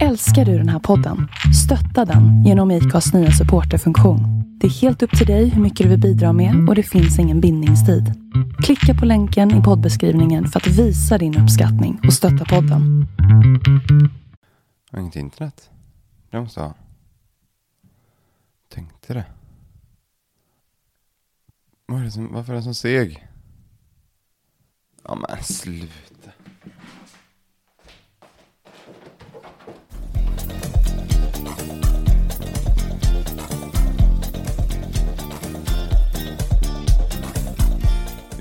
Älskar du den här podden? Stötta den genom IKAs nya supporterfunktion. Det är helt upp till dig hur mycket du vill bidra med och det finns ingen bindningstid. Klicka på länken i poddbeskrivningen för att visa din uppskattning och stötta podden. Jag har inget internet. Det måste jag ha. Tänkte det. Vad är det som, varför är den så seg? Ja men sluta.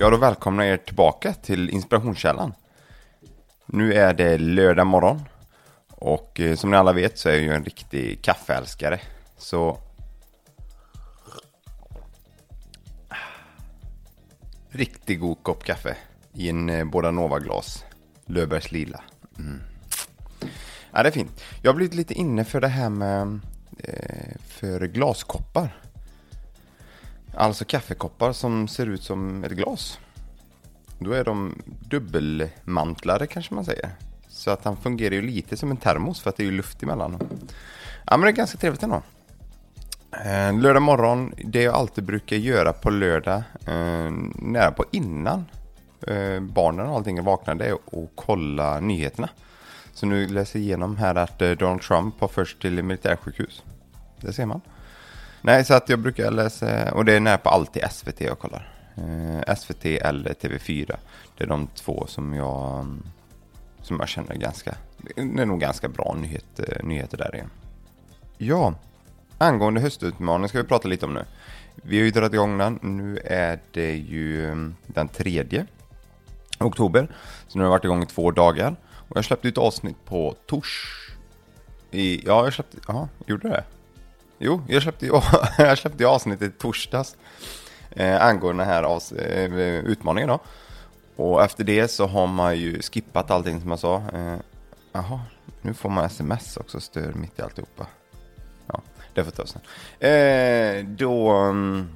Ja, då välkomnar er tillbaka till Inspirationskällan. Nu är det lördag morgon och eh, som ni alla vet så är jag ju en riktig kaffeälskare. Så... Riktigt god kopp kaffe i en eh, Båda Nova-glas. Löfbergs Lila. Mm. Ja, det är fint. Jag har blivit lite inne för det här med eh, för glaskoppar. Alltså kaffekoppar som ser ut som ett glas. Då är de dubbelmantlade kanske man säger. Så att han fungerar ju lite som en termos för att det är ju luft emellan. Ja men det är ganska trevligt ändå. Eh, lördag morgon, det jag alltid brukar göra på lördag, eh, nära på innan eh, barnen och allting vaknar, vaknade, är att kolla nyheterna. Så nu läser jag igenom här att eh, Donald Trump har först till militärsjukhus. Det ser man. Nej, så att jag brukar läsa, och det är nära på alltid SVT jag kollar. Eh, SVT eller TV4. Det är de två som jag, mm, som jag känner ganska, det är nog ganska bra nyheter, eh, nyheter där igen. Ja, angående höstutmaningen ska vi prata lite om nu. Vi har ju dragit igång den, nu är det ju mm, den tredje oktober. Så nu har jag varit igång i två dagar. Och jag släppte ut avsnitt på tors... I, ja, jag släppte... Ja, gjorde det? Jo, jag släppte, jag släppte avsnittet i torsdags eh, angående den här avs, eh, utmaningen då. Och efter det så har man ju skippat allting som jag sa. Eh, jaha, nu får man sms också, stör mitt i alltihopa. Ja, det får ta sen. Eh, då, mm,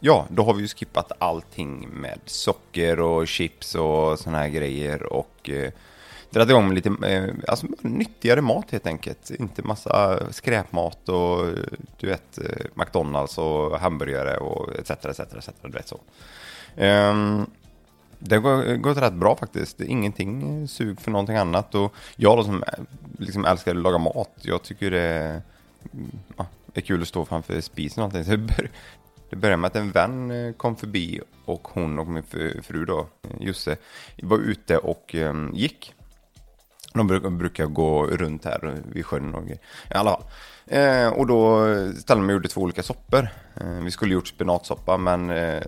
ja, då har vi ju skippat allting med socker och chips och såna här grejer och eh, dragit igång med lite eh, alltså, nyttigare mat helt enkelt. Inte massa skräpmat och du vet eh, McDonalds och hamburgare och etc. etc, etc du vet så. Um, det har gått rätt bra faktiskt. Ingenting sug för någonting annat. Och jag då som eh, liksom älskar att laga mat, jag tycker det mm, ja, är kul att stå framför spisen och allting. Så det, började med att en vän eh, kom förbi och hon och min fru då, Josse, var ute och ehm, gick. De brukar gå runt här vid sjön och i alla fall. Eh, och då ställde mig och gjorde två olika soppor. Eh, vi skulle gjort spenatsoppa men eh,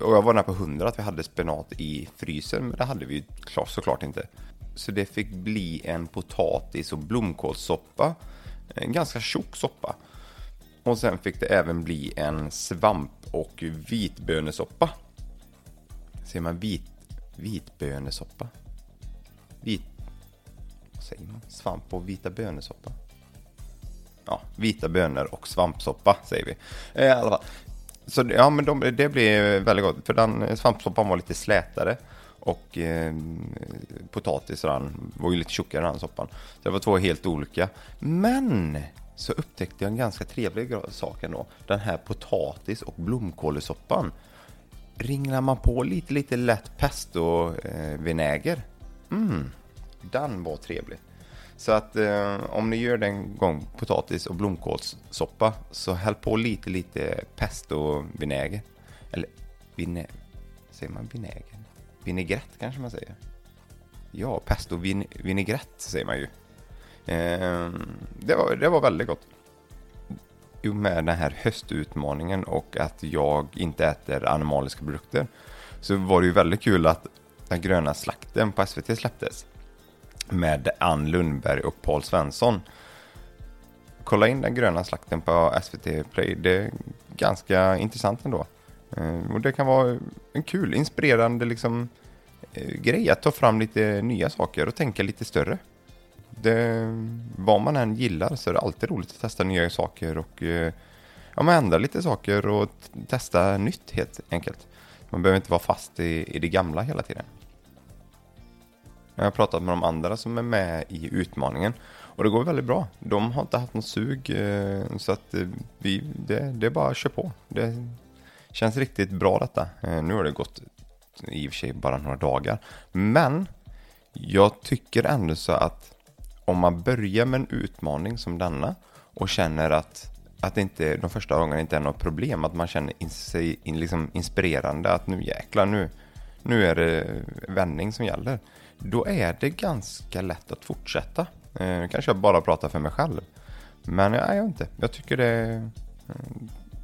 och jag var nära på hundra att vi hade spenat i frysen men det hade vi klart, såklart inte. Så det fick bli en potatis och blomkålssoppa. En ganska tjock soppa. Och sen fick det även bli en svamp och vitbönesoppa. Ser man vit, vitbönesoppa? Vit, säger man? Svamp och vita bönesoppa. Ja, vita bönor och svampsoppa säger vi. Eh, I alla fall. Så ja, men de, det blir väldigt gott. För den svampsoppan var lite slätare. Och eh, potatisen var ju lite tjockare den soppan. Så det var två helt olika. Men så upptäckte jag en ganska trevlig sak ändå. Den här potatis och blomkålsoppan. Ringlar man på lite, lite lätt pesto-vinäger. Eh, mm, den var trevlig. Så att eh, om ni gör den gång potatis och blomkålssoppa så häll på lite, lite pestovinäger. Eller vinä... Säger man vinäger? Vinägrett kanske man säger. Ja, pesto vin vinägrett säger man ju. Eh, det, var, det var väldigt gott. Jo, med den här höstutmaningen och att jag inte äter animaliska produkter så var det ju väldigt kul att den gröna slakten på SVT släpptes med Ann Lundberg och Paul Svensson. Kolla in den gröna slakten på SVT Play. Det är ganska intressant ändå. Eh, och det kan vara en kul, inspirerande liksom, eh, grej att ta fram lite nya saker och tänka lite större. Det, vad man än gillar så är det alltid roligt att testa nya saker och eh, ja, man ändra lite saker och testa nytt helt enkelt. Man behöver inte vara fast i, i det gamla hela tiden. Jag har pratat med de andra som är med i utmaningen. Och det går väldigt bra. De har inte haft något sug. Eh, så att eh, vi, det, det är bara att köra på. Det känns riktigt bra detta. Eh, nu har det gått i och för sig bara några dagar. Men jag tycker ändå så att om man börjar med en utmaning som denna och känner att, att det inte, de första gångerna inte är något problem, att man känner sig liksom inspirerande att nu jäklar, nu, nu är det vändning som gäller. Då är det ganska lätt att fortsätta. Eh, nu kanske jag bara pratar för mig själv. Men nej, jag inte. Jag tycker det, eh,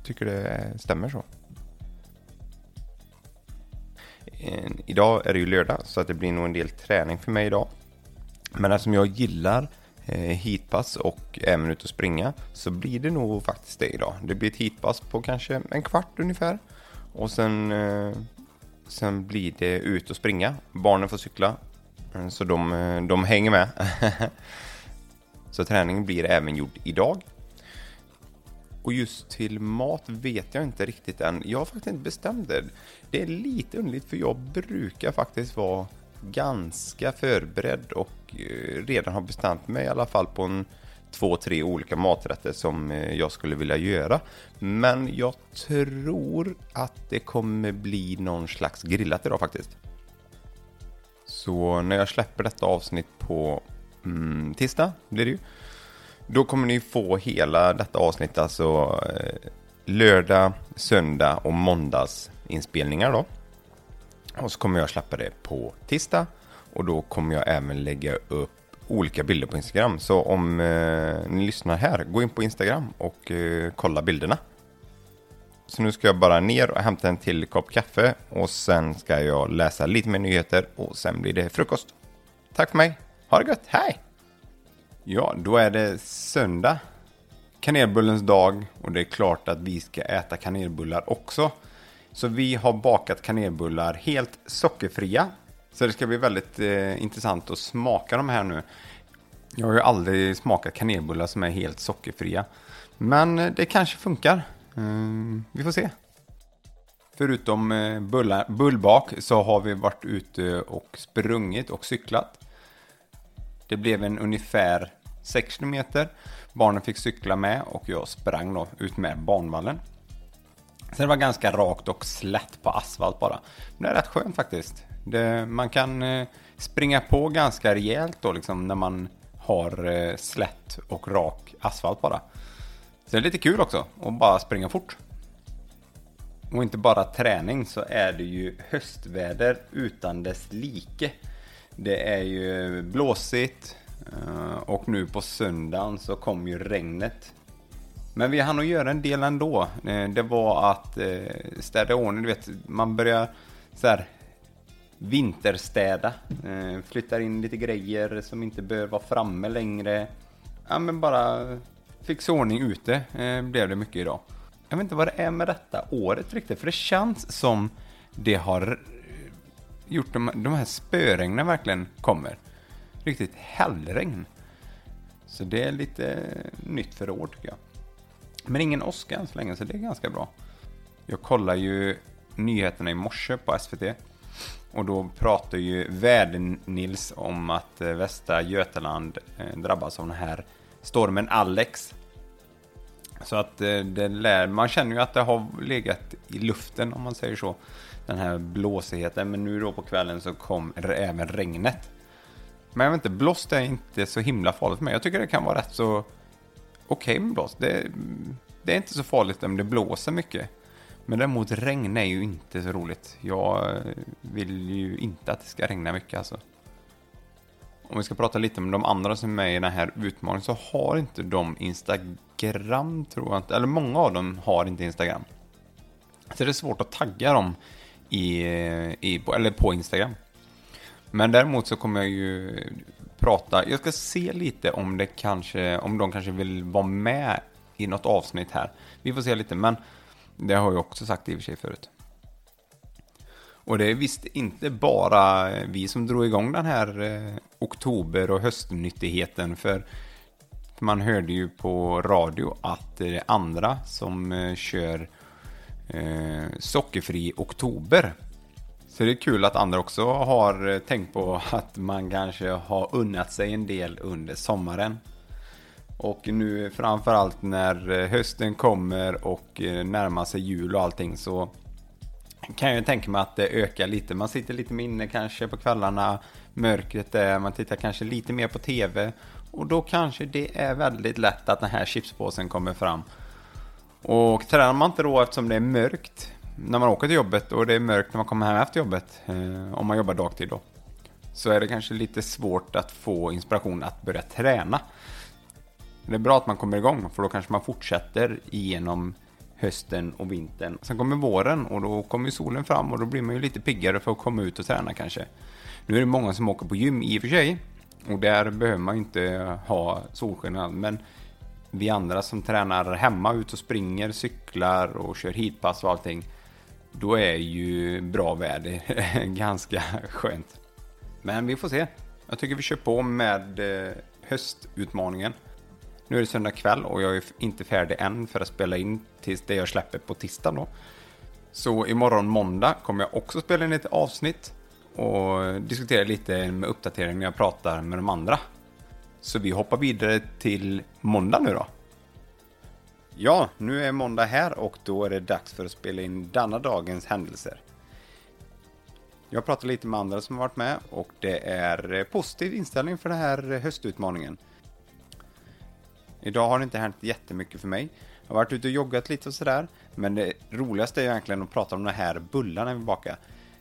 tycker det stämmer så. Idag är det ju lördag så att det blir nog en del träning för mig idag. Men eftersom jag gillar eh, heatpass och även ut och springa så blir det nog faktiskt det idag. Det blir ett heatpass på kanske en kvart ungefär. Och sen, sen blir det ut och springa. Barnen får cykla. Mm, så de, eh, de hänger med. så träningen blir även gjord idag. Och just till mat vet jag inte riktigt än. Jag har faktiskt inte bestämt det. Det är lite underligt för jag brukar faktiskt vara ganska förberedd och eh, redan har bestämt mig i alla fall på en två, tre olika maträtter som eh, jag skulle vilja göra. Men jag tror att det kommer bli någon slags grillat idag faktiskt. Så när jag släpper detta avsnitt på mm, tisdag blir det ju. Då kommer ni få hela detta avsnitt, alltså eh, lördag, söndag och måndags inspelningar då. Och så kommer jag släppa det på tisdag och då kommer jag även lägga upp olika bilder på Instagram. Så om eh, ni lyssnar här, gå in på Instagram och eh, kolla bilderna. Så nu ska jag bara ner och hämta en till kopp kaffe och sen ska jag läsa lite mer nyheter och sen blir det frukost. Tack för mig. Ha det gött. Hej! Ja, då är det söndag. Kanelbullens dag och det är klart att vi ska äta kanelbullar också. Så vi har bakat kanelbullar helt sockerfria. Så det ska bli väldigt eh, intressant att smaka de här nu. Jag har ju aldrig smakat kanelbullar som är helt sockerfria. Men eh, det kanske funkar. Ehm, vi får se. Förutom eh, bullbak så har vi varit ute och sprungit och cyklat. Det blev en ungefär 6 km. Barnen fick cykla med och jag sprang då ut med banvallen. Sen det var ganska rakt och slätt på asfalt bara. Men det är rätt skönt faktiskt. Det, man kan eh, springa på ganska rejält då liksom när man har eh, slätt och rak asfalt bara. Så det är lite kul också att bara springa fort. Och inte bara träning så är det ju höstväder utan dess like. Det är ju blåsigt eh, och nu på söndagen så kom ju regnet. Men vi hann att göra en del ändå. Eh, det var att eh, städa ordning, du vet, man börjar så här vinterstäda. Flyttar in lite grejer som inte behöver vara framme längre. Ja men bara fixa ordning ute eh, blev det mycket idag. Jag vet inte vad det är med detta året riktigt, för det känns som det har eh, gjort de, de här spöregnen verkligen kommer. Riktigt hällregn. Så det är lite eh, nytt för år tycker jag. Men ingen åska än så länge, så det är ganska bra. Jag kollar ju nyheterna i morse på SVT. Och då pratar ju Väder-Nils om att Västra Götaland drabbas av den här stormen Alex. Så att eh, det lär, man känner ju att det har legat i luften om man säger så den här blåsigheten. Men nu då på kvällen så kom även regnet. Men jag vet inte, blåst är inte så himla farligt för mig. Jag tycker det kan vara rätt så okej okay med blåst. Det, det, är inte så farligt om det blåser mycket. Men däremot regn är ju inte så roligt. Jag eh, vill ju inte att det ska regna mycket alltså. Om vi ska prata lite om de andra som är med i den här utmaningen så har inte de Instagram tror jag inte. Eller många av dem har inte Instagram. Så det är svårt att tagga dem i, i, eller på Instagram. Men däremot så kommer jag ju prata, jag ska se lite om det kanske, om de kanske vill vara med i något avsnitt här. Vi får se lite, men det har jag också sagt i och för sig förut. Och det är visst inte bara vi som drog igång den här eh, oktober och höstnyttigheten, för man hörde ju på radio att det är andra som eh, kör eh, sockerfri oktober. Så det är kul att andra också har eh, tänkt på att man kanske har unnat sig en del under sommaren. Och nu framförallt när eh, hösten kommer och eh, närmar sig jul och allting så kan jag tänka mig att det ökar lite. Man sitter lite mer inne kanske på kvällarna, mörkret är, man tittar kanske lite mer på tv och då kanske det är väldigt lätt att den här chipspåsen kommer fram. Och tränar man inte då eftersom det är mörkt när man åker till jobbet och det är mörkt när man kommer hem efter jobbet, eh, om man jobbar dagtid då, så är det kanske lite svårt att få inspiration att börja träna. Det är bra att man kommer igång, för då kanske man fortsätter igenom hösten och vintern. Sen kommer våren och då kommer solen fram och då blir man ju lite piggare för att komma ut och träna kanske. Nu är det många som åker på gym i och för sig och där behöver man ju inte ha solsken men vi andra som tränar hemma, ut och springer, cyklar och kör hitpass och allting då är ju bra väder ganska skönt. Men vi får se. Jag tycker vi kör på med eh, höstutmaningen. Nu är det söndag kväll och jag är inte färdig än för att spela in tills det jag släpper på tisdag då. Så imorgon måndag kommer jag också spela in ett avsnitt och diskutera lite med uppdatering när jag pratar med de andra. Så vi hoppar vidare till måndag nu då. Ja, nu är måndag här och då är det dags för att spela in denna dagens händelser. Jag pratar lite med andra som har varit med och det är positiv inställning för den här höstutmaningen. Idag har det inte hänt jättemycket för mig. Jag har varit ute och joggat lite och sådär. Men det roligaste är egentligen att prata om de här bullarna vi bakar.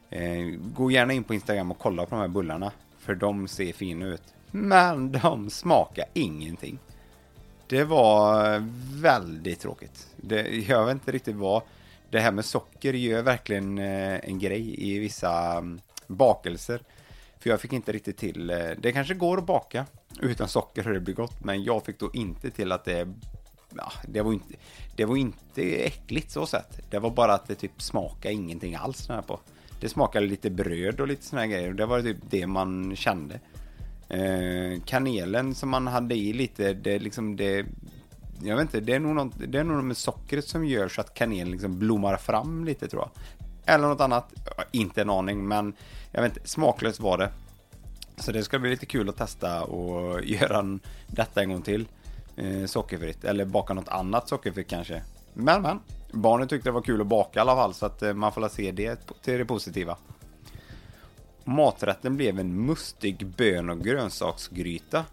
Eh, gå gärna in på Instagram och kolla på de här bullarna. För de ser fina ut. Men de smakar ingenting. Det var väldigt tråkigt. Det, jag vet inte riktigt vad. Det här med socker gör verkligen eh, en grej i vissa mm, bakelser. För jag fick inte riktigt till, eh, det kanske går att baka utan socker hade det blivit gott, men jag fick då inte till att det, ja, det var inte, det var inte äckligt så sett. Det var bara att det typ smakade ingenting alls här på. Det smakade lite bröd och lite såna här grejer och det var typ det man kände. Eh, kanelen som man hade i lite, det liksom det jag vet inte, det är nog något, det är nog med sockret som gör så att kanelen liksom blommar fram lite tror jag. Eller något annat, inte en aning, men jag vet inte, smaklöst var det. Så det ska bli lite kul att testa och göra detta en gång till. Eh, sockerfritt, eller baka något annat sockerfritt kanske. Men men, barnen tyckte det var kul att baka i alla fall, så att eh, man får se det till det positiva. Maträtten blev en mustig bön och grönsaksgryta.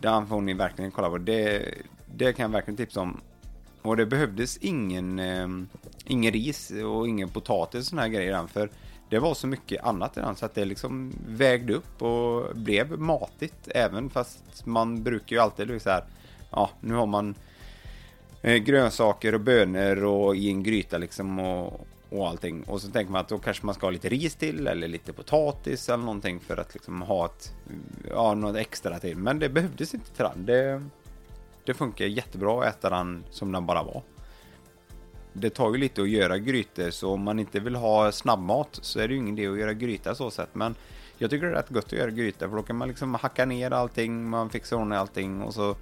Den får ni verkligen kolla på. Det, det kan jag verkligen tipsa om. Och det behövdes ingen, eh, ingen ris och ingen potatis och såna här grejer för det var så mycket annat i den så att det liksom vägde upp och blev matigt även fast man brukar ju alltid liksom så här, ja nu har man eh, grönsaker och bönor och i en gryta liksom och, och allting. Och så tänker man att då kanske man ska ha lite ris till eller lite potatis eller någonting för att liksom ha ett, ja, något extra till. Men det behövdes inte till den. Det, det funkar jättebra att äta den som den bara var. Det tar ju lite att göra grytor så om man inte vill ha snabbmat så är det ju ingen idé att göra gryta så sätt. Men jag tycker det är rätt gott att göra gryta för då kan man liksom hacka ner allting, man fixar ordning allting och så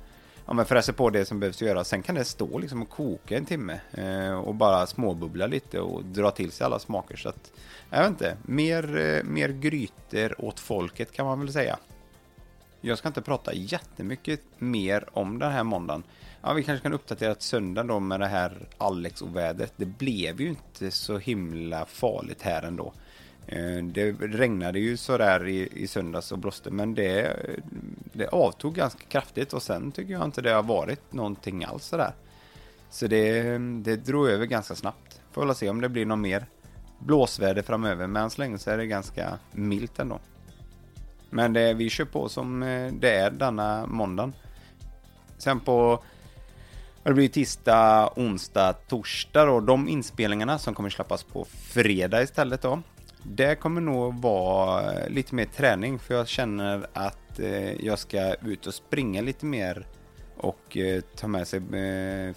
ja, men fräser på det som behövs göra. Sen kan det stå liksom och koka en timme eh, och bara småbubbla lite och dra till sig alla smaker. Så att, jag vet inte, mer, eh, mer grytor åt folket kan man väl säga. Jag ska inte prata jättemycket mer om den här måndagen. Ja, vi kanske kan uppdatera till söndag då med det här Alex-ovädret. Det blev ju inte så himla farligt här ändå. Eh, det regnade ju sådär i, i söndags och blåste men det, det avtog ganska kraftigt och sen tycker jag inte det har varit någonting alls sådär. Så det, det drog över ganska snabbt. Får väl se om det blir något mer blåsväder framöver men än så länge så är det ganska milt ändå. Men det, vi kör på som eh, det är denna måndagen. Sen på det blir tisdag, onsdag, torsdag då. De inspelningarna som kommer släppas på fredag istället då. Det kommer nog vara eh, lite mer träning för jag känner att eh, jag ska ut och springa lite mer och eh, ta med sig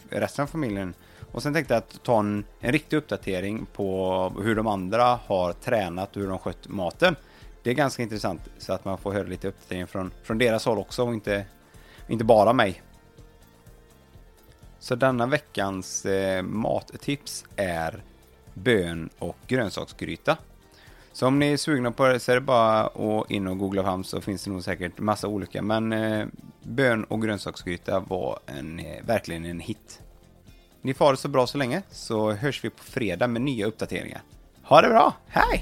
resten av familjen. Och sen tänkte jag att ta en, en riktig uppdatering på hur de andra har tränat och hur de skött maten det är ganska intressant så att man får höra lite uppdatering från, från deras håll också och inte, inte bara mig. Så denna veckans eh, mattips är bön och grönsaksgryta. Så om ni är sugna på det så är det bara att in och googla fram så finns det nog säkert massa olika. Men eh, bön och grönsaksgryta var en, eh, verkligen en hit. Ni får ha det så bra så länge så hörs vi på fredag med nya uppdateringar. Ha det bra, hej!